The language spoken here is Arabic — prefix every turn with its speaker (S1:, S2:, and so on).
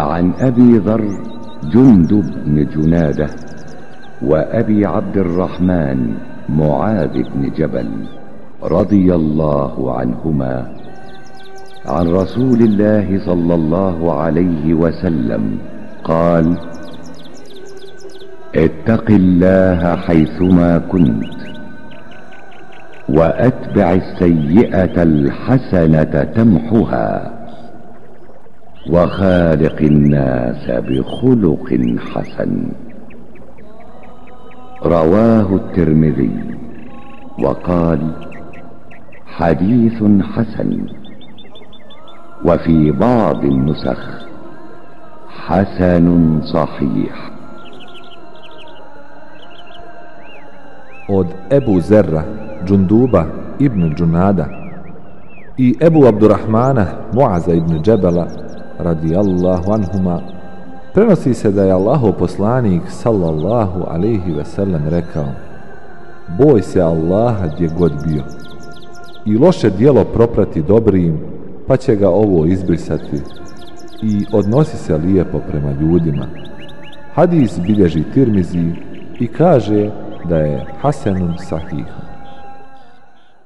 S1: عن أبي ذر جندب بن جنادة وأبي عبد الرحمن معاذ بن جبل رضي الله عنهما عن رسول الله صلى الله عليه وسلم قال اتق الله حيثما كنت وأتبع السيئة الحسنة تمحها. وخالق الناس بخلق حسن رواه الترمذي وقال حديث حسن وفي بعض النسخ حسن صحيح
S2: od Ebu Zerra, Džunduba ibn Džunada i Ebu Abdurrahmana Muaza ibn Džebela radijallahu anhuma. Prenosi se da je Allahov poslanik sallallahu alaihi ve sellem rekao boj se Allaha gdje god bio i loše dijelo proprati dobrim pa će ga ovo izbrisati i odnosi se lijepo prema ljudima. Hadis bilježi Tirmizi i kaže da je Hasanun Sahih.